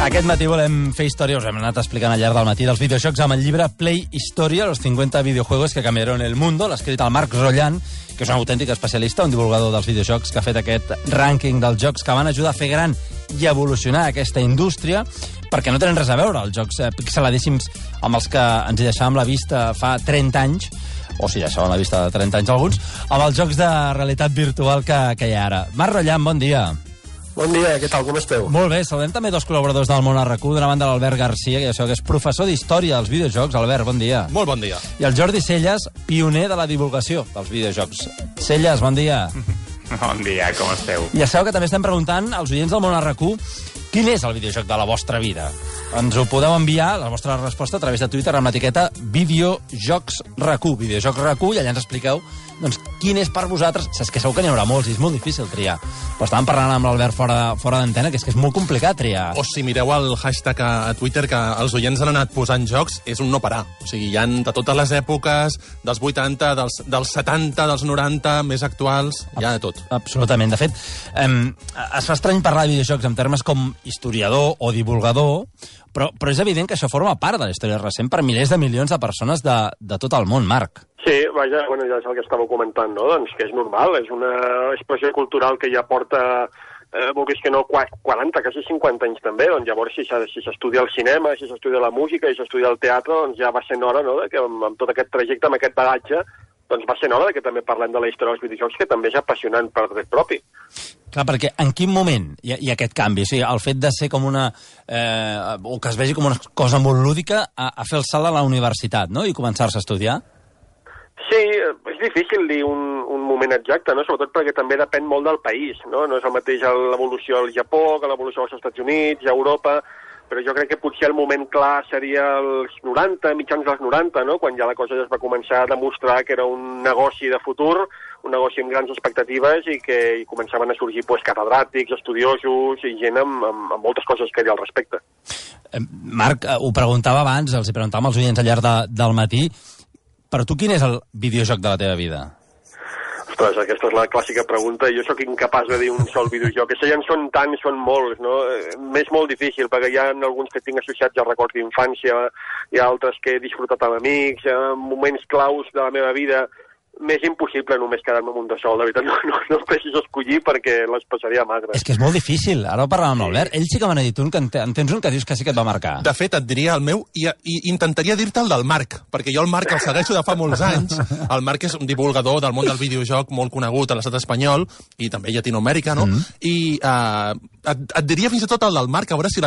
Aquest matí volem fer història, us hem anat explicant al llarg del matí, dels videojocs amb el llibre Play Historia, los 50 videojuegos que cambiaron el mundo, l'ha escrit el Marc Rollan, que és un autèntic especialista, un divulgador dels videojocs, que ha fet aquest rànquing dels jocs que van ajudar a fer gran i evolucionar aquesta indústria, perquè no tenen res a veure els jocs eh, pixeladíssims amb els que ens hi deixàvem la vista fa 30 anys, o si deixaven la vista de 30 anys alguns, amb els jocs de realitat virtual que, que hi ha ara. Marc Rollan, bon dia. Bon dia, què tal, com esteu? Molt bé, saludem també dos col·laboradors del món RQ, d'una banda l'Albert Garcia, que ja sabeu que és professor d'història dels videojocs. Albert, bon dia. Molt bon dia. I el Jordi Celles, pioner de la divulgació dels videojocs. Celles, bon dia. Bon dia, com esteu? Ja sabeu que també estem preguntant als oients del món RQ quin és el videojoc de la vostra vida. Ens ho podeu enviar, la vostra resposta, a través de Twitter amb l'etiqueta videojocsRQ, videojocsRQ, i allà ens expliqueu doncs, quin és per vosaltres... Saps que segur que n'hi haurà molts i és molt difícil triar. Però estàvem parlant amb l'Albert fora, fora d'antena, que és que és molt complicat triar. O si mireu el hashtag a, a Twitter que els oients han anat posant jocs, és un no parar. O sigui, hi han de totes les èpoques, dels 80, dels, dels 70, dels 90, més actuals, hi ha de tot. Absolutament. De fet, eh, es fa estrany parlar de videojocs en termes com historiador o divulgador, però, però és evident que això forma part de la història recent per milers de milions de persones de, de tot el món, Marc. Sí, vaja, bueno, ja és el que estàveu comentant, no? Doncs que és normal, és una expressió cultural que ja porta eh, vulguis que no, 40, quasi 50 anys també, doncs llavors si s'estudia el cinema, si s'estudia la música, si s'estudia el teatre, doncs ja va ser hora, no?, que amb, amb tot aquest trajecte, amb aquest bagatge, doncs va ser hora de que també parlem de la història dels videojocs, que també és apassionant per dret propi. Clar, perquè en quin moment hi ha, hi ha aquest canvi? O sigui, el fet de ser com una... Eh, o que es vegi com una cosa molt lúdica a, a fer el salt a la universitat, no?, i començar-se a estudiar? Sí, és difícil dir un, un moment exacte, no? sobretot perquè també depèn molt del país. No, no és el mateix l'evolució al Japó que l'evolució als Estats Units, a Europa, però jo crec que potser el moment clar seria els 90, mitjans dels 90, no? quan ja la cosa ja es va començar a demostrar que era un negoci de futur, un negoci amb grans expectatives i que hi començaven a sorgir pues, catedràtics, estudiosos i gent amb, amb, amb moltes coses que dir al respecte. Eh, Marc, eh, ho preguntava abans, els preguntàvem als oients al llarg de, del matí, per tu quin és el videojoc de la teva vida? Ostres, aquesta és la clàssica pregunta. Jo sóc incapaç de dir un sol videojoc. Que ja en són tants, són molts, no? M'és molt difícil, perquè hi ha alguns que tinc associats a records d'infància, hi ha altres que he disfrutat amb amics, hi ha moments claus de la meva vida m'és impossible només quedar-me amb un de sol, de veritat, no, no, no preciso escollir perquè les passaria magre. És que és molt difícil, ara ho parlàvem amb l'Albert, ell sí que me n'ha dit un, que en, en tens un que dius que sí que et va marcar. De fet, et diria el meu, i, i intentaria dir-te el del Marc, perquè jo el Marc el segueixo de fa molts anys, el Marc és un divulgador del món del videojoc molt conegut a l'estat espanyol, i també a Llatinoamèrica, no? Mm. I uh, et, et diria fins i tot el del Marc, a veure si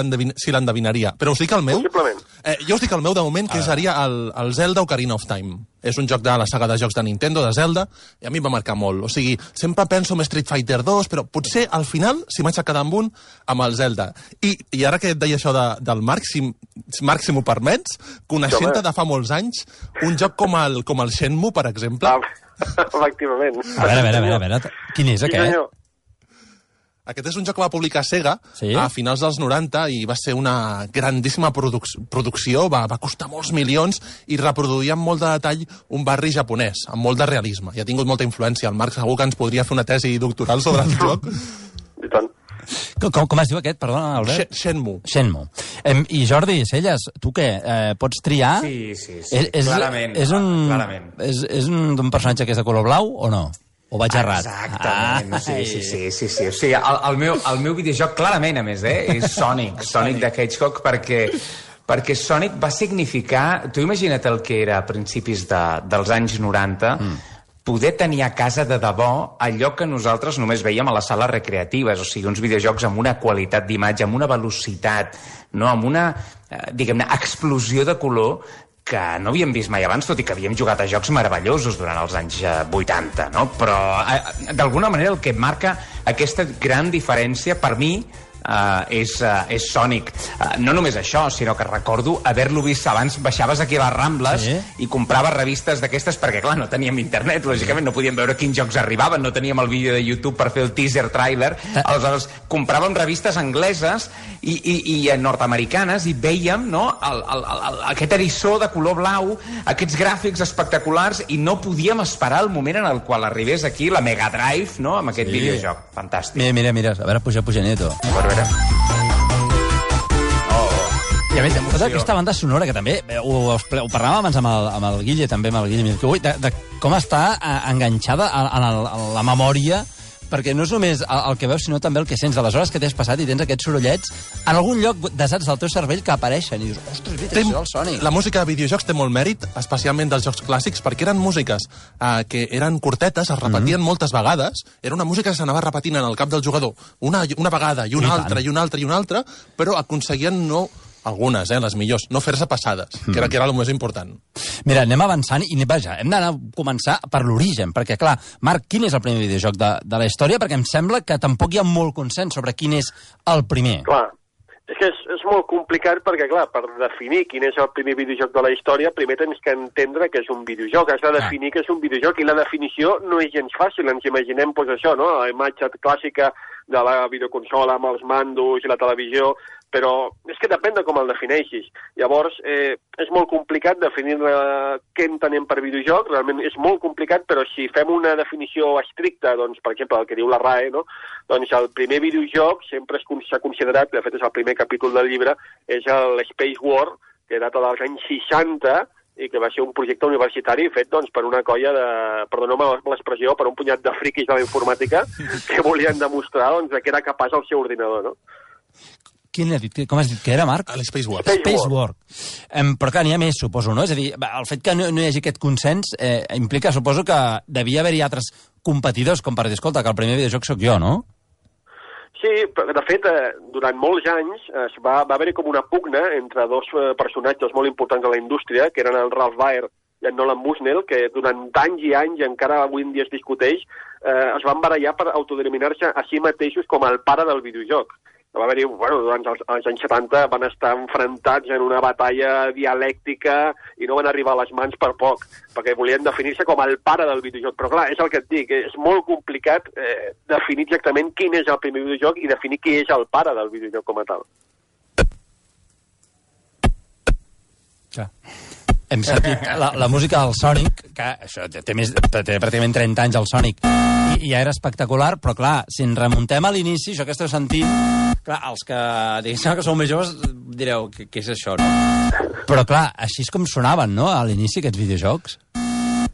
l'endevinaria. Però us dic el meu... Possiblement. Eh, jo us dic el meu de moment, que seria el, el Zelda Ocarina of Time. És un joc de la saga de jocs de Nintendo, de Zelda, i a mi em va marcar molt. O sigui, sempre penso en Street Fighter 2, però potser al final, si m'haig de quedar amb un, amb el Zelda. I, i ara que et deia això de, del Marc, si, Marc, si m'ho permets, coneixent-te de fa molts anys, un joc com el, com el Shenmue, per exemple... Ah, efectivament. A veure, a veure, a veure, a veure. quin és aquest? senyor. Aquest és un joc que va publicar Sega Sí? a finals dels 90 i va ser una grandíssima produc producció, va, va costar molts milions i reproduïa amb molt de detall un barri japonès, amb molt de realisme. I ha tingut molta influència. El Marc segur que ens podria fer una tesi doctoral sobre el joc. I tant. Com, com, es diu aquest, perdona, Albert? Sh Shenmue. Shenmue. Em, I Jordi Celles, tu què? Eh, pots triar? Sí, sí, sí, És, és, clarament, És un, clarament. És, és un, un personatge que és de color blau o no? O vaig errat? Exactament, Ah, sí, sí, sí, sí, sí. O sigui, el, el, meu, el meu videojoc, clarament, a més, eh, és Sonic, Sonic de Hedgehog, perquè perquè Sonic va significar... Tu imagina't el que era a principis de, dels anys 90, mm. poder tenir a casa de debò allò que nosaltres només veiem a les sales recreatives, o sigui, uns videojocs amb una qualitat d'imatge, amb una velocitat, no? amb una, eh, diguem-ne, explosió de color que no havíem vist mai abans, tot i que havíem jugat a jocs meravellosos durant els anys eh, 80, no? Però, eh, d'alguna manera, el que marca aquesta gran diferència, per mi, uh, és, uh, és Sonic. Uh, no només això, sinó que recordo haver-lo vist abans, baixaves aquí a les Rambles Sí. i compraves revistes d'aquestes perquè, clar, no teníem internet, lògicament no podíem veure quins jocs arribaven, no teníem el vídeo de YouTube per fer el teaser trailer, aleshores compràvem revistes angleses i, i, i nord-americanes i veiem no, el, el, el, el, aquest erissó de color blau, aquests gràfics espectaculars i no podíem esperar el moment en el qual arribés aquí la Mega Drive no, amb aquest Sí. videojoc. Fantàstic. Mira, mira, mira, a veure, puja, puja, Nieto. A veure. Oh, oh. I a més, tota aquesta banda sonora, que també ho, ho parlàvem abans amb el, amb el Guille, també amb el Guille Milkowit, de, de com està eh, enganxada a, a, la, a la memòria perquè no és només el, el que veus, sinó també el que sents de les hores que t'has passat i tens aquests sorollets en algun lloc desats del teu cervell que apareixen i dius, ostres, mira, això és el Sonic. La música de videojocs té molt mèrit, especialment dels jocs clàssics, perquè eren músiques eh, que eren curtetes, es repetien mm -hmm. moltes vegades, era una música que s'anava repetint en el cap del jugador una, una vegada i una I altra tant. i una altra i una altra, però aconseguien no algunes, eh, les millors, no fer-se passades, que era, que era el més important. Mira, anem avançant i vaja, hem d'anar a començar per l'origen, perquè clar, Marc, quin és el primer videojoc de, de la història? Perquè em sembla que tampoc hi ha molt consens sobre quin és el primer. Clar, és que és, és molt complicat perquè, clar, per definir quin és el primer videojoc de la història, primer tens que entendre que és un videojoc, has de definir que és un videojoc, i la definició no és gens fàcil, ens imaginem pues, això, no? la imatge clàssica de la videoconsola amb els mandos i la televisió, però és que depèn de com el defineixis. Llavors, eh, és molt complicat definir què entenem per videojoc, realment és molt complicat, però si fem una definició estricta, doncs, per exemple, el que diu la RAE, no? doncs el primer videojoc sempre s'ha considerat, de fet és el primer capítol del llibre, és el Space War, que data dels anys 60, i que va ser un projecte universitari fet doncs, per una colla de, perdoneu-me l'expressió, per un punyat de friquis de la informàtica que volien demostrar doncs, de què era capaç el seu ordinador. No? Quin ha dit? Com has dit que era, Marc? A l'Space War. Space Space War. Em, però clar, n'hi ha més, suposo, no? És a dir, el fet que no, no hi hagi aquest consens eh, implica, suposo, que devia haver-hi altres competidors, com per dir, escolta, que el primer videojoc sóc jo, no? Sí, de fet, eh, durant molts anys es va, va haver-hi com una pugna entre dos eh, personatges molt importants de la indústria, que eren el Ralph Baer i en Nolan Bushnell, que durant anys i anys, i encara avui en dia es discuteix, eh, es van barallar per autodenominar-se a si mateixos com el pare del videojoc. Va haver-hi, bueno, durant els, els anys 70 van estar enfrontats en una batalla dialèctica i no van arribar a les mans per poc, perquè volien definir-se com el pare del videojoc. Però clar, és el que et dic, és molt complicat eh, definir exactament quin és el primer videojoc i definir qui és el pare del videojoc com a tal. Clar. Hem sentit la, la música del Sonic, que això té, més, té pràcticament 30 anys el Sonic, i, i ja era espectacular, però clar, si ens remuntem a l'inici, això que esteu sentint, clar, els que diguéssim que sou més joves direu, què, què és això, no? Però clar, així és com sonaven, no?, a l'inici aquests videojocs.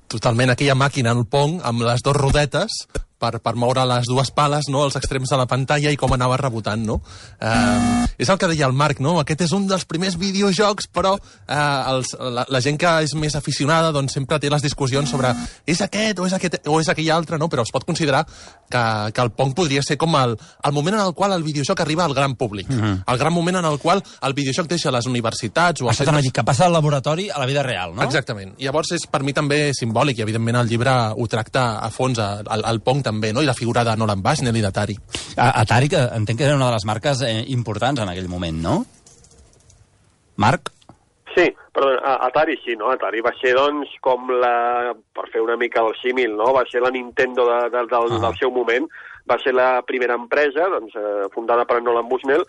Totalment, aquella màquina, el Pong, amb les dues rodetes, per, per moure les dues pales, no?, als extrems de la pantalla i com anava rebotant, no? Eh, és el que deia el Marc, no? Aquest és un dels primers videojocs, però eh, els, la, la gent que és més aficionada doncs sempre té les discussions sobre és aquest o és, aquest, o és aquell altre, no? Però es pot considerar que, que el Pong podria ser com el, el moment en el qual el videojoc arriba al gran públic. Mm -hmm. El gran moment en el qual el videojoc deixa les universitats o Això a dir, que passa al laboratori a la vida real, no? Exactament. Llavors és per mi també simbòlic i evidentment el llibre ho tracta a fons, el, el Pong també, no? i la figura de Nolan Bushnell i d'Atari. Atari, que entenc que era una de les marques eh, importants en aquell moment, no? Marc? Sí, però a- Atari sí, no? Atari va ser, doncs, com la... per fer una mica el símil, no? Va ser la Nintendo de, de, del, Ah. del seu moment, va ser la primera empresa, doncs, eh, fundada per Nolan Bushnell,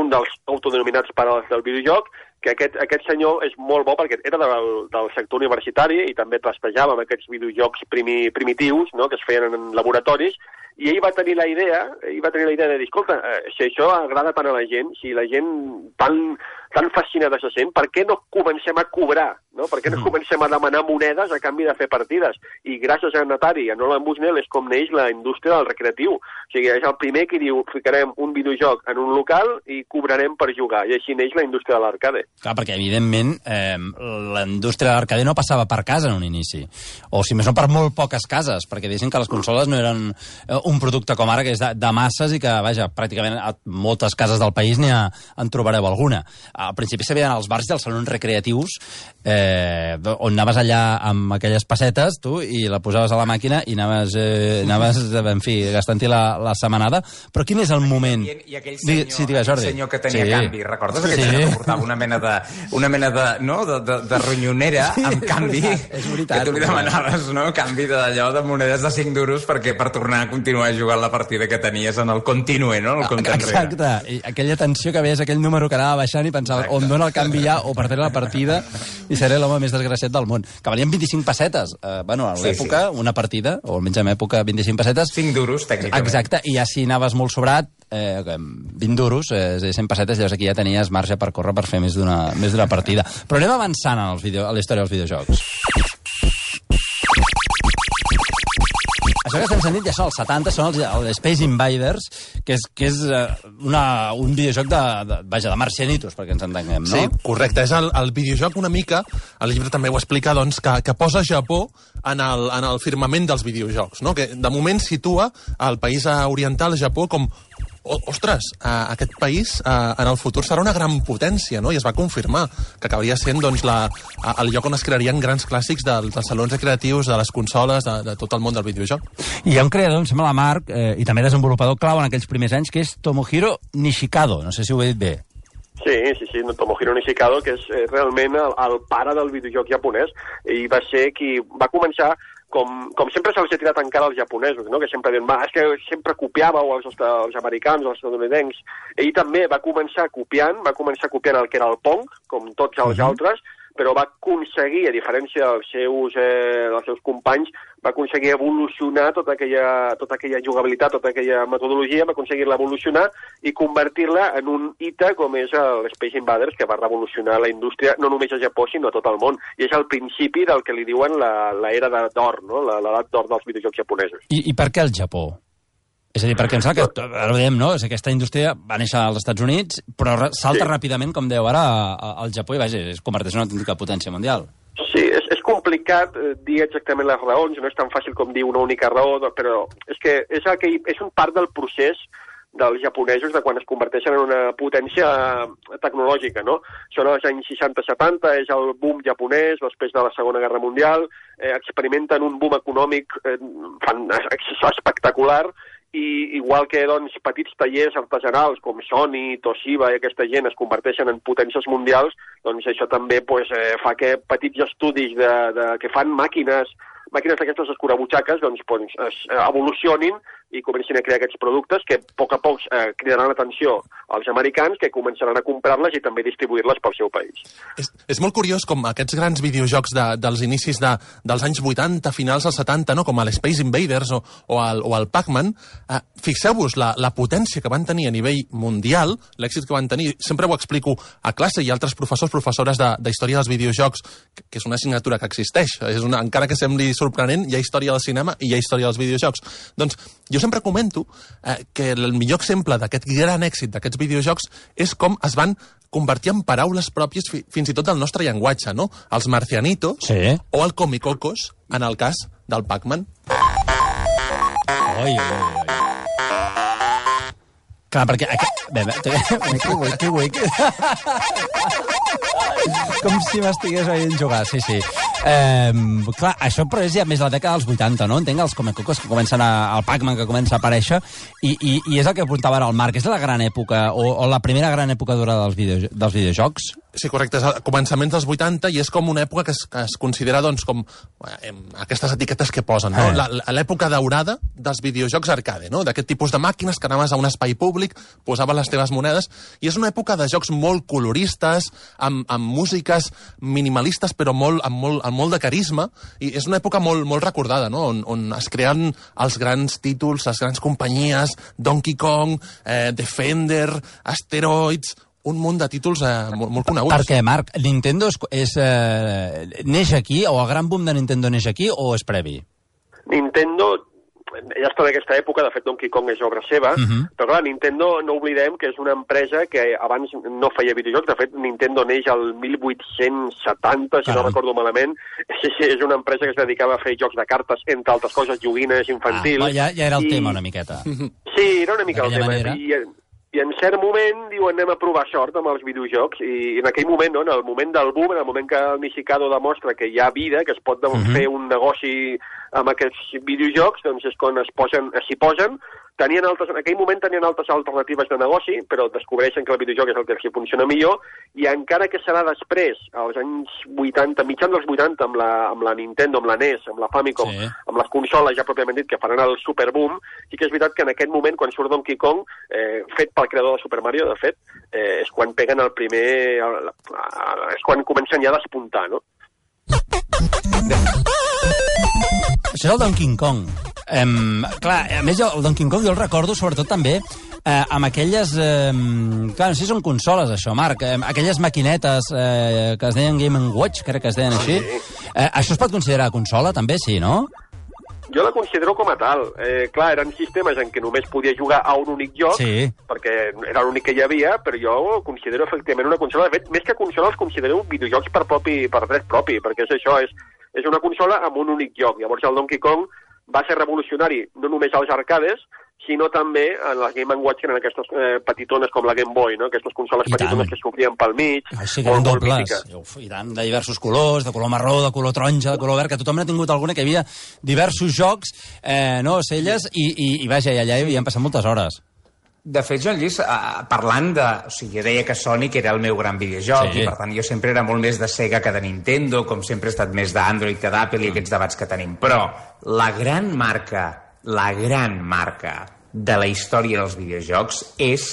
un dels autodenominats pares del videojoc, que aquest, aquest senyor és molt bo perquè era del, del sector universitari i també trastejava amb aquests videojocs primi, primitius no? que es feien en laboratoris i ell va tenir la idea, ell va tenir la idea de dir, escolta, eh, si això agrada tant a la gent, si la gent tan, tan fascinada se sent, per què no comencem a cobrar, no? Per què no comencem a demanar monedes a canvi de fer partides? I gràcies a Natari a Nolan Bushnell és com neix la indústria del recreatiu. O sigui, és el primer que diu, ficarem un videojoc en un local i cobrarem per jugar. I així neix la indústria de l'arcade. Clar, perquè evidentment eh, la indústria de l'arcade no passava per casa en un inici. O si més no per molt poques cases, perquè diguéssim que les consoles no eren eh, un producte com ara que és de, de masses i que, vaja, pràcticament a moltes cases del país n'hi en trobareu alguna. Al principi s'havien als bars i als salons recreatius eh, on anaves allà amb aquelles pessetes, tu, i la posaves a la màquina i anaves, eh, anaves en fi, gastant-hi la, la setmanada. Però quin és el moment... I, i aquell Digui- senyor, sí, digues, Jordi. senyor que tenia Sí. canvi, recordes? Aquell Sí. senyor que portava una mena de, una mena de, no? de, de, de ronyonera amb canvi veritat, és veritat. que tu li demanaves, no? Canvi d'allò de monedes de 5 duros perquè per tornar a continuar continuar jugant la partida que tenies en el continue, no? El compte enrere. Exacte, I aquella tensió que veies aquell número que anava baixant i pensava Exacte. on dona el canvi ja o perdré la partida i seré l'home més desgraciat del món. Que valien 25 pessetes. Uh, bueno, a Sí, l'època, sí. una partida, o almenys en època 25 pessetes, 5 duros, tècnicament. Exacte, i ja si anaves molt sobrat, eh, 20 duros, eh, és a dir, 100 pessetes, llavors aquí ja tenies marge per córrer per fer més d'una més d'una partida. Però anem avançant en els video, a la història dels videojocs. Això que estem sentint ja són els 70, són els, els Space Invaders, que és, que és eh, una, un videojoc de, de, vaja, de marcianitos, perquè ens entenguem, no? Sí, correcte. És el, el videojoc una mica, el llibre també ho explica, doncs, que, que posa Japó en el, en el firmament dels videojocs, no? que de moment situa el país oriental, Japó, com ostres, eh, aquest país eh, en el futur serà una gran potència, no? i es va confirmar que acabaria sent doncs, la, el lloc on es crearien grans clàssics dels, dels salons recreatius, de les consoles, de, de tot el món del videojoc. I hi ha un creador, em sembla la Marc, eh, i també desenvolupador clau en aquells primers anys, que és Tomohiro Nishikado. No sé si ho he dit bé. Sí, sí, sí, Tomohiro Nishikado, que és eh, realment el, el pare del videojoc japonès, i va ser qui va començar com, com sempre se'ls ha tirat encara als japonesos, no? que sempre diuen, va, és que sempre copiàveu els, els americans, els estadounidencs. Ell també va començar copiant, va començar copiant el que era el Pong, com tots els Mhm. altres, però va aconseguir, a diferència dels seus, eh, dels seus companys, va aconseguir evolucionar tota aquella, tota aquella jugabilitat, tota aquella metodologia, va aconseguir-la evolucionar i convertir-la en un hita com és el Space Invaders, que va revolucionar la indústria no només a Japó, sinó a tot el món. I és el principi del que li diuen l'era d'or, no? L'edat d'or dels videojocs japonesos. I, I per què el Japó? És a dir, perquè em sembla que, ara ho dèiem, no? És que aquesta indústria va néixer als Estats Units, però salta Sí. ràpidament, com deu ara, al Japó i, vaja, es converteix en una autèntica potència mundial. Sí, és, és complicat eh, dir exactament les raons, no és tan fàcil com dir una única raó, no, però és que és, el que, és un part del procés dels japonesos de quan es converteixen en una potència tecnològica, no? Són els anys 60-70, és el boom japonès després de la Segona Guerra Mundial, eh, experimenten un boom econòmic eh, fan, espectacular, i igual que doncs, petits tallers artesanals com Sony, Toshiba i aquesta gent es converteixen en potències mundials, doncs això també pues, eh, fa que petits estudis de, de, que fan màquines màquines d'aquestes escurabutxaques doncs, doncs, es eh, evolucionin i comencin a crear aquests productes que a poc a poc eh, cridaran l'atenció als americans que començaran a comprar-les i també distribuir-les pel seu país. És, és molt curiós com aquests grans videojocs de, dels inicis de, dels anys 80, finals dels 70, no? com el Space Invaders o, o el, o el Pac-Man, eh, fixeu-vos la, la potència que van tenir a nivell mundial, l'èxit que van tenir, sempre ho explico a classe i altres professors, professores de, de història dels videojocs, que, que és una assignatura que existeix, és una, encara que sembli sorprenent, hi ha història del cinema i hi ha història dels videojocs. Doncs jo sempre comento eh, que el millor exemple d'aquest gran èxit d'aquests videojocs és com es van convertir en paraules pròpies fi, fins i tot del nostre llenguatge, no? Els marcianitos Sí. o el comicocos, en el cas del Pac-Man. Oi, oi, oi. Clar, perquè... Bé, que guai, que guai. Com si m'estigués veient jugar, sí, sí. Eh, clar, això però és ja més la dècada dels 80, no? Entenc els Comecocos que comencen a... el Pac-Man que comença a aparèixer i, i, i és el que apuntava ara el Marc. És la gran època, o, o la primera gran època durada dels, video, dels videojocs? Sí, correcte, és a començaments dels 80 i és com una època que es, que es considera doncs, com eh, aquestes etiquetes que posen, no? Eh. L'època daurada dels videojocs arcade, no? D'aquest tipus de màquines que anaves a un espai públic, posaves les teves monedes, i és una època de jocs molt coloristes, amb, amb músiques minimalistes, però molt, amb, molt, amb molt de carisma, i és una època molt, molt recordada, no? On, on es creen els grans títols, les grans companyies, Donkey Kong, eh, Defender, Asteroids, un munt de títols eh, molt, molt coneguts. Per què, Marc? Nintendo és, és, eh, neix aquí, o el gran boom de Nintendo neix aquí, o és previ? Nintendo ja està d'aquesta època, de fet Donkey Kong és obra seva, Mhm. però clar, Nintendo no oblidem que és una empresa que abans no feia videojocs, de fet Nintendo neix al 1870, si no Caram. recordo malament, sí, sí, és una empresa que es dedicava a fer jocs de cartes, entre altres coses, joguines, infantils... Ah, ja, ja era el i- tema una miqueta. Sí, era una mica el tema. manera. I, I en cert moment diuen anem a provar sort amb els videojocs i en aquell moment, no, en el moment del boom, en el moment que el Nishikado demostra que hi ha vida, que es pot uh Mhm. fer un negoci amb aquests videojocs, doncs és quan es posen, s'hi posen, tenien altres, en aquell moment tenien altres alternatives de negoci, però descobreixen que el videojoc és el que els funciona millor, i encara que serà després, als anys 80, mitjans dels 80, amb la, amb la Nintendo, amb la NES, amb la Famicom, Sí. amb les consoles ja pròpiament dit, que faran el superboom, sí que és veritat que en aquest moment, quan surt Donkey Kong, eh, fet pel creador de Super Mario, de fet, eh, és quan peguen el primer... El, el, és quan comencen ja a despuntar, no? Això és el Donkey Kong. Um, clar, a més, el Donkey Kong jo el recordo sobretot també eh, amb aquelles... Eh, clar, no sé si són consoles, això, Marc. Eh, aquelles maquinetes eh, que es deien Game Watch, crec que es deien així. Eh, això es pot considerar consola, també, sí, no? Jo la considero com a tal. Eh, clar, eren sistemes en què només podia jugar a un únic joc, Sí. perquè era l'únic que hi havia, però jo considero efectivament una consola. De fet, més que consola, els considero videojocs per, propi, per dret propi, perquè és això, és, és una consola amb un únic joc. Llavors el Donkey Kong va ser revolucionari no només als arcades, sinó també en les Game Watch, que eren aquestes eh, petitones com la Game Boy, no? aquestes consoles I tant. petitones que s'obrien pel mig, Ai, sí, que eren dobles. Uf, I tant, de diversos colors, de color marró, de color taronja, de color verd, que tothom n'ha tingut alguna, que hi havia diversos jocs, eh, no, celles, i, i, i vaja, i allà hi havien passat moltes hores. De fet, Joan Lluís, eh, parlant de... O sigui, jo deia que Sonic era el meu gran videojoc Sí. i, per tant, jo sempre era molt més de Sega que de Nintendo, com sempre he estat més d'Android que d'Apple i aquests debats que tenim. Però la gran marca, la gran marca de la història dels videojocs és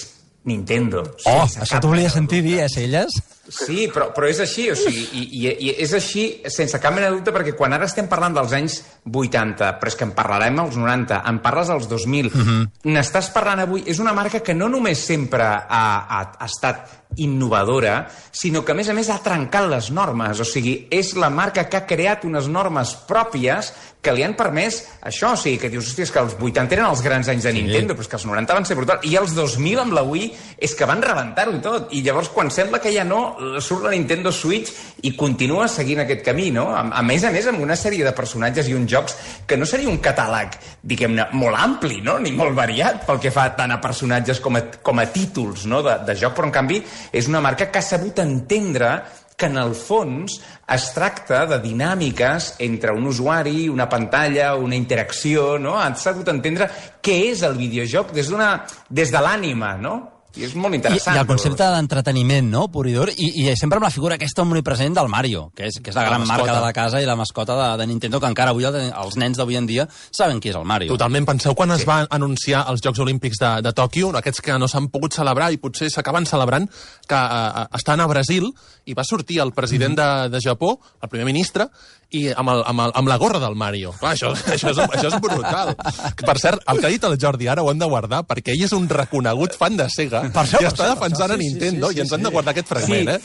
Nintendo. Oh, Sense això t'ho volia sentir dir, eh, celles? Sí, però, però és així, o sigui, i, i, i és així sense cap mena de dubte, perquè quan ara estem parlant dels anys 80, però és que en parlarem als 90, en parles als 2000, n'estàs parlant avui, és una marca que no només sempre ha, ha, ha estat innovadora, sinó que, a més a més, ha trencat les normes. O sigui, és la marca que ha creat unes normes pròpies que li han permès això. O sigui, que dius, hòstia, és que els 80 eren els grans anys de Nintendo, però és que els 90 van ser brutal. I els 2000 amb la Wii és que van rebentar-ho tot. I llavors, quan sembla que ja no, surt la Nintendo Switch i continua seguint aquest camí, no? A, a més a més, amb una sèrie de personatges i uns jocs que no seria un catàleg, diguem-ne, molt ampli, no? Ni molt variat pel que fa tant a personatges com a, com a títols no? de, de joc, però en canvi és una marca que ha sabut entendre que en el fons es tracta de dinàmiques entre un usuari, una pantalla, una interacció, no? Han sabut entendre què és el videojoc des des de l'ànima, no? I és molt I, interessant. I el concepte d'entreteniment, no?, pur i dur, i, i sempre amb la figura aquesta omnipresent del Mario, que és, que és la La gran mascota. marca de la casa i la mascota de, de Nintendo, que encara avui el, els nens d'avui en dia saben qui és el Mario. Totalment. Penseu quan es van anunciar els Jocs Olímpics de, de Tòquio, aquests que no s'han pogut celebrar i potser s'acaben celebrant, que eh, estan a Brasil i va sortir el president de, de Japó, el primer ministre, i amb, el, amb, el, amb la gorra del Mario. Clar, això, això, és, això és brutal. Per cert, el que ha dit el Jordi ara ho hem de guardar perquè ell és un reconegut fan de Sega Per això, i per està això, defensant per això, a sí, Nintendo sí, sí, i ens sí. de guardar aquest fragment, eh?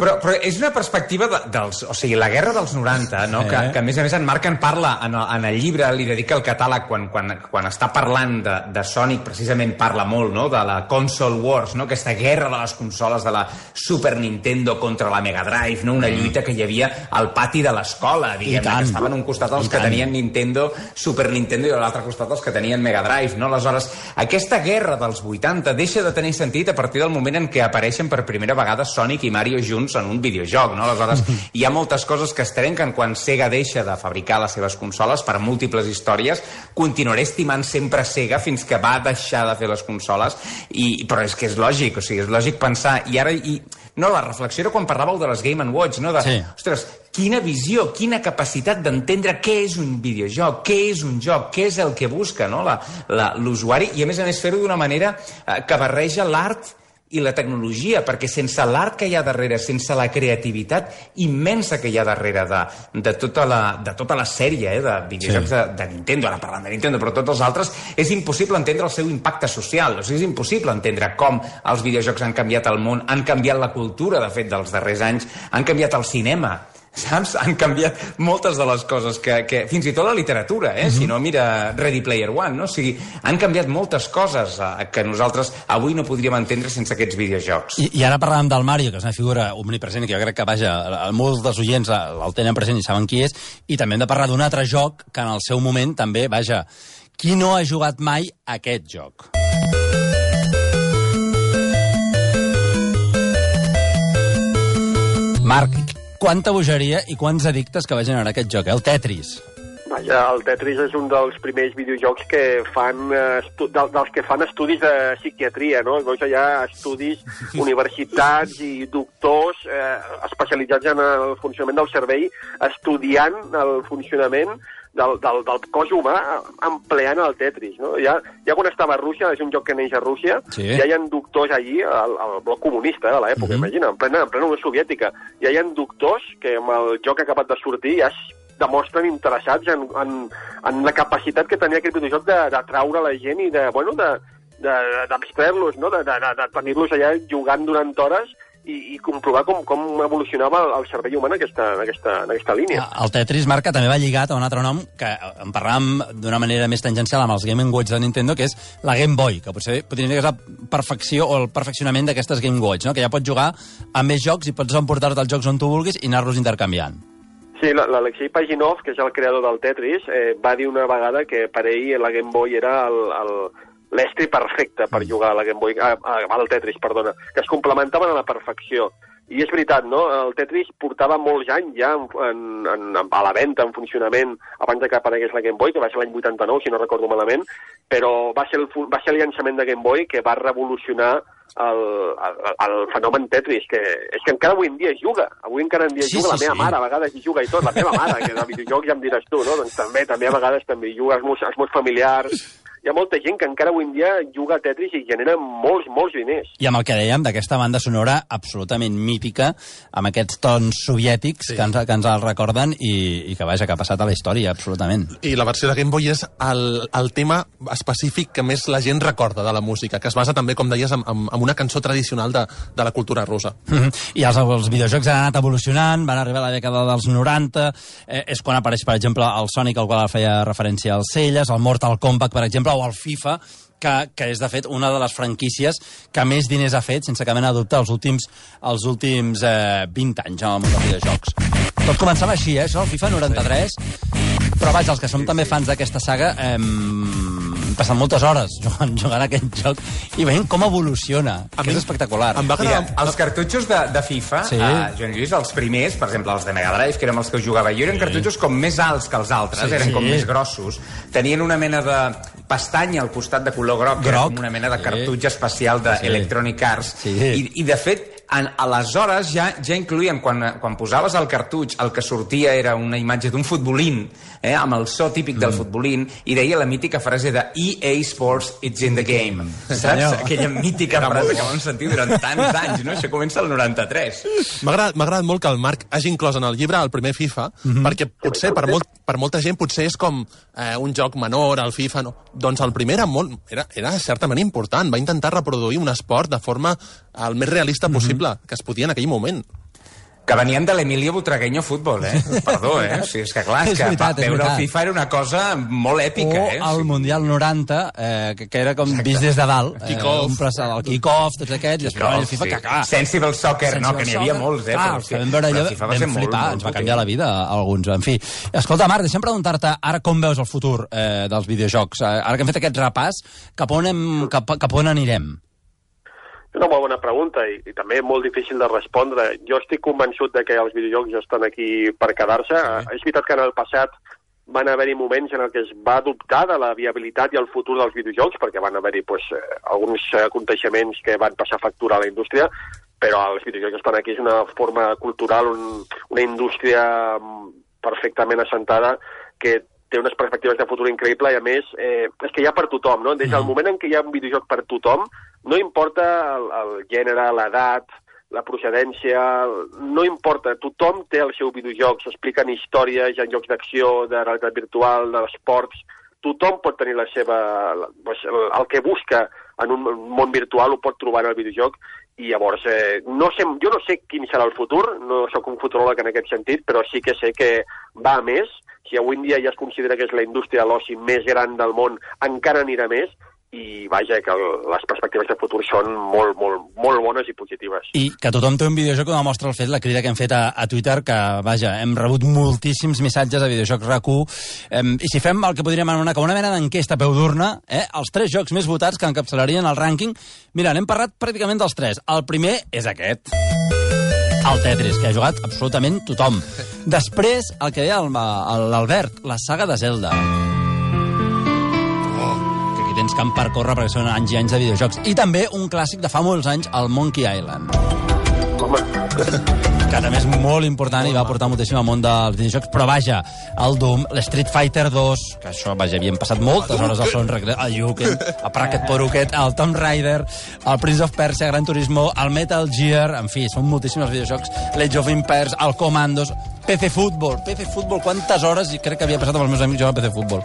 Però, però és una perspectiva de, dels... O sigui, la guerra dels 90, no? Eh. Que, que a més a més en Marc en parla en el, en el llibre, li dedica el catàleg quan, quan, quan està parlant de, de Sonic, precisament parla molt, no?, de la console wars, no?, aquesta guerra de les consoles de la Super Nintendo contra la Mega Drive, no?, una lluita que hi havia al pati de l'escola, diguem-ne, tant. que estaven un costat els I que tant. tenien Nintendo, Super Nintendo i a l'altre costat els que tenien Mega Drive, no? Aleshores, aquesta guerra dels 80 deixa de tenir sentit a partir del moment en què apareixen per primera vegada Sonic i Mario junts en un videojoc, no? Aleshores, hi ha moltes coses que es trenquen quan Sega deixa de fabricar les seves consoles per múltiples històries. Continuaré estimant sempre Sega fins que va deixar de fer les consoles, i, però és que és lògic, o sigui, és lògic pensar, i ara... I, no, la reflexió era quan parlàveu de les Game Watch, no? De, Sí. ostres, quina visió, quina capacitat d'entendre què és un videojoc, què és un joc, què és el que busca no? la- la- l'usuari, i a més a més fer-ho d'una manera eh, que barreja l'art i la tecnologia, perquè sense l'art que hi ha darrere, sense la creativitat immensa que hi ha darrere de, de, tota, la, de tota la sèrie eh, de videojocs sí. de, de Nintendo, ara parlant de Nintendo, però tots els altres, és impossible entendre el seu impacte social, o sigui, és impossible entendre com els videojocs han canviat el món, han canviat la cultura, de fet, dels darrers anys, han canviat el cinema, saps? Han canviat moltes de les coses que... que fins i tot la literatura, eh? Si no, mira Ready Player One, no? O sigui, han canviat moltes coses eh, que nosaltres avui no podríem entendre sense aquests videojocs. I, I ara parlàvem del Mario, que és una figura omnipresent, que jo crec que, vaja, molts dels oients eh, el tenen present i saben qui és, i també hem de parlar d'un altre joc que en el seu moment també, vaja, qui no ha jugat mai a aquest joc? Marc, quanta bogeria i quants addictes que va generar aquest joc, eh? el Tetris. Va, Vaja, el Tetris és un dels primers videojocs que fan, eh, estu del, dels que fan estudis de psiquiatria, no? Veus allà estudis, universitats i doctors eh, especialitzats en el funcionament del cervell, estudiant el funcionament del, del, del cos humà empleant el Tetris, no? Ja, ja quan estava a Rússia, és un joc que neix a Rússia, Sí. ja hi ha doctors allí, al, al bloc comunista de l'època, Mhm. imagina, en plena, en plena Unió Soviètica, ja hi ha doctors que amb el joc que ha acabat de sortir ja es demostren interessats en, en, en la capacitat que tenia aquest videojoc de- d'atraure la gent i de, bueno, de, de- d'abstrair-los, no? de, de, de, de tenir-los allà jugant durant hores i, i comprovar com, com evolucionava el, el cervell humà en aquesta, en aquesta, en aquesta línia. El Tetris, Marc, que també va lligat a un altre nom que en parlàvem d'una manera més tangencial amb els Game Watch de Nintendo, que és la Game Boy, que potser podria dir que és la perfecció o el perfeccionament d'aquestes Game Watch, no? que ja pots jugar a més jocs i pots emportar-te els jocs on tu vulguis i anar-los intercanviant. Sí, la- l'Alexei Paginov, que és el creador del Tetris, eh, va dir una vegada que per ell la Game Boy era el, el, l'estri perfecte per jugar a la Game Boy, a, a, al Tetris, perdona, que es complementaven a la perfecció. I és veritat, no? El Tetris portava molts anys ja en, en, en, a la venda, en funcionament, abans de que aparegués la Game Boy, que va ser l'any 89, si no recordo malament, però va ser, el, va ser el llançament de Game Boy que va revolucionar el, el, el fenomen Tetris, que és que encara avui en dia es juga. Avui encara en dia Sí, juga, sí, la meva sí. mare a vegades hi juga i tot, la meva mare, que de videojocs ja em diràs tu, no? Doncs també, també a vegades també hi juga els meus, els meus familiars. Hi ha molta gent que encara avui en dia juga a Tetris i genera molts, molts diners. I amb el que dèiem d'aquesta banda sonora absolutament mítica, amb aquests tons soviètics sí. que, ens, que ens el recorden i, i que, vaja, que ha passat a la història, absolutament. I la versió de Game Boy és el, el tema específic que més la gent recorda de la música, que es basa també, com deies, en, en, en una cançó tradicional de, de la cultura russa. Mhm. I els, els videojocs han anat evolucionant, van arribar a la dècada dels 90, eh, és quan apareix, per exemple, el Sonic, al qual feia referència al Celles, el Mortal Kombat, per exemple, o el FIFA, que, que és, de fet, una de les franquícies que més diners ha fet, sense cap mena de dubte, els últims, els últims eh, 20 anys en el món dels videojocs. Tot començava així, eh, això, el FIFA 93, però vaja, els que som també fans d'aquesta saga, eh, passant moltes hores jugant, jugant a aquest joc i veient com evoluciona, A que mi és espectacular. Em va Mira, agradar... els cartutxos de, de FIFA, Sí. sí. uh, Joan Lluís, els primers, per exemple, els de Mega Drive, que eren els que jugava jo, eren cartutxos com més alts que els altres, Sí, eren sí. com més grossos. Tenien una mena de pestanya al costat de color groc, que era Groc. com una mena de Sí. cartutx especial de Sí. Electronic Arts. Sí. I, I, de fet, en, aleshores ja, ja incluïen, quan, quan posaves el cartutx, el que sortia era una imatge d'un futbolín, eh, amb el so típic Mm. del futbolín, i deia la mítica frase de EA Sports, it's in the game. Saps? senyor. Aquella mítica frase que vam sentir durant tants anys, no? Això comença al 93. M'ha agradat, agradat molt que el Marc hagi inclòs en el llibre el primer FIFA, perquè potser per, molt, per molta gent potser és com eh, un joc menor, el FIFA, no. Doncs el primer era, molt, era, era certament important, va intentar reproduir un esport de forma el més realista possible que es podia en aquell moment. Que venien de l'Emilio Butragueño Futbol, eh? Perdó, eh? O sigui, és que clar, és, És que veritat, veure veritat. el FIFA era una cosa molt èpica, o eh? el Mundial 90, eh, que, que era com vist des de dalt. Eh, un pres- el kick-off, tots aquests, i després el FIFA, que clar... Sensible Soccer, no, que n'hi havia Sensible molts, eh? Clar, però que vam veure allò, però FIFA va vam ser molt, flipar, molt ens va canviar la vida a alguns. En fi, escolta, Marc, deixa'm preguntar-te ara com veus el futur eh, dels videojocs. Eh, ara que hem fet aquest repàs, cap on, hem, cap, cap on anirem? És una molt bona pregunta i, i també molt difícil de respondre. Jo estic convençut de que els videojocs estan aquí per quedar-se. Sí. És veritat que en el passat van haver-hi moments en el que es va dubtar de la viabilitat i el futur dels videojocs, perquè van haver-hi pues, eh, alguns eh, aconteixements que van passar factura a la indústria, però els videojocs estan aquí, és una forma cultural, un, una indústria mm, perfectament assentada que té unes perspectives de futur increïble i a més eh, és que hi ha per tothom, no? Des del moment en què hi ha un videojoc per tothom, no importa el, el gènere, l'edat, la procedència, no importa, tothom té el seu videojoc, s'expliquen històries, hi ha jocs d'acció, de realitat virtual, d'esports, tothom pot tenir la seva... el que busca en un món virtual ho pot trobar en el videojoc i llavors, eh, no sé, jo no sé quin serà el futur, no sóc un futuròleg en aquest sentit, però sí que sé que va a més, si avui en dia ja es considera que és la indústria de l'oci més gran del món, encara anirà més, i vaja, que les perspectives de futur són molt, molt, molt bones i positives. I que tothom té un videojoc que demostra el fet, la crida que hem fet a, a Twitter, que, vaja, hem rebut moltíssims missatges a Videojocs RAC1, eh, i si fem el que podríem anomenar com una mena d'enquesta peu d'urna, eh, els tres jocs més votats que encapçalarien el rànquing, mira, n'hem parlat pràcticament dels tres. El primer és aquest. El Tetris, que ha jugat absolutament tothom. Després, el que deia l'Albert, la saga de Zelda. Que aquí tens camp per córrer perquè són anys i anys de videojocs. I també un clàssic de fa molts anys, el Monkey Island Home, que també és molt important i va portar moltíssim al món dels videojocs, però vaja, el Doom, l'Street Fighter 2, que això, vaja, havien passat moltes hores al son recre... el Yuken, el Pracket Poruket, el Tomb Raider, el Prince of Persia, Gran Turismo, el Metal Gear, en fi, són moltíssims els videojocs, l'Age of Empires, el Commandos, PC Football, PC Football, quantes hores, i crec que havia passat amb els meus amics jugant a PC Football.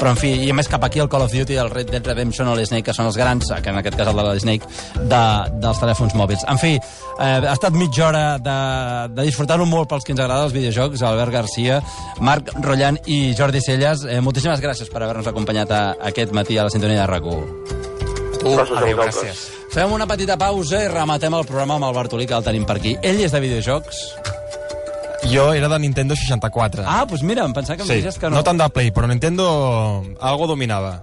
Però, en fi, i a més cap aquí el Call of Duty, el Red Dead Redemption o l'Snake, que són els grans, que en aquest cas el de la Snake, de, dels telèfons mòbils. En fi, eh, ha estat mitja hora de, de disfrutar-ho molt pels que ens agraden els videojocs, Albert Garcia, Marc Rollan i Jordi Celles. Eh, moltíssimes gràcies per haver-nos acompanyat a, aquest matí a la sintonia de RAC1. gràcies a Adéu, gràcies. Fem una petita pausa i rematem el programa amb el Bartolí, que el tenim per aquí. Ell és de videojocs. Jo era de Nintendo 64. Ah, doncs mira, em pensava que em sí, diries que no. no tant de Play, però Nintendo algo dominava.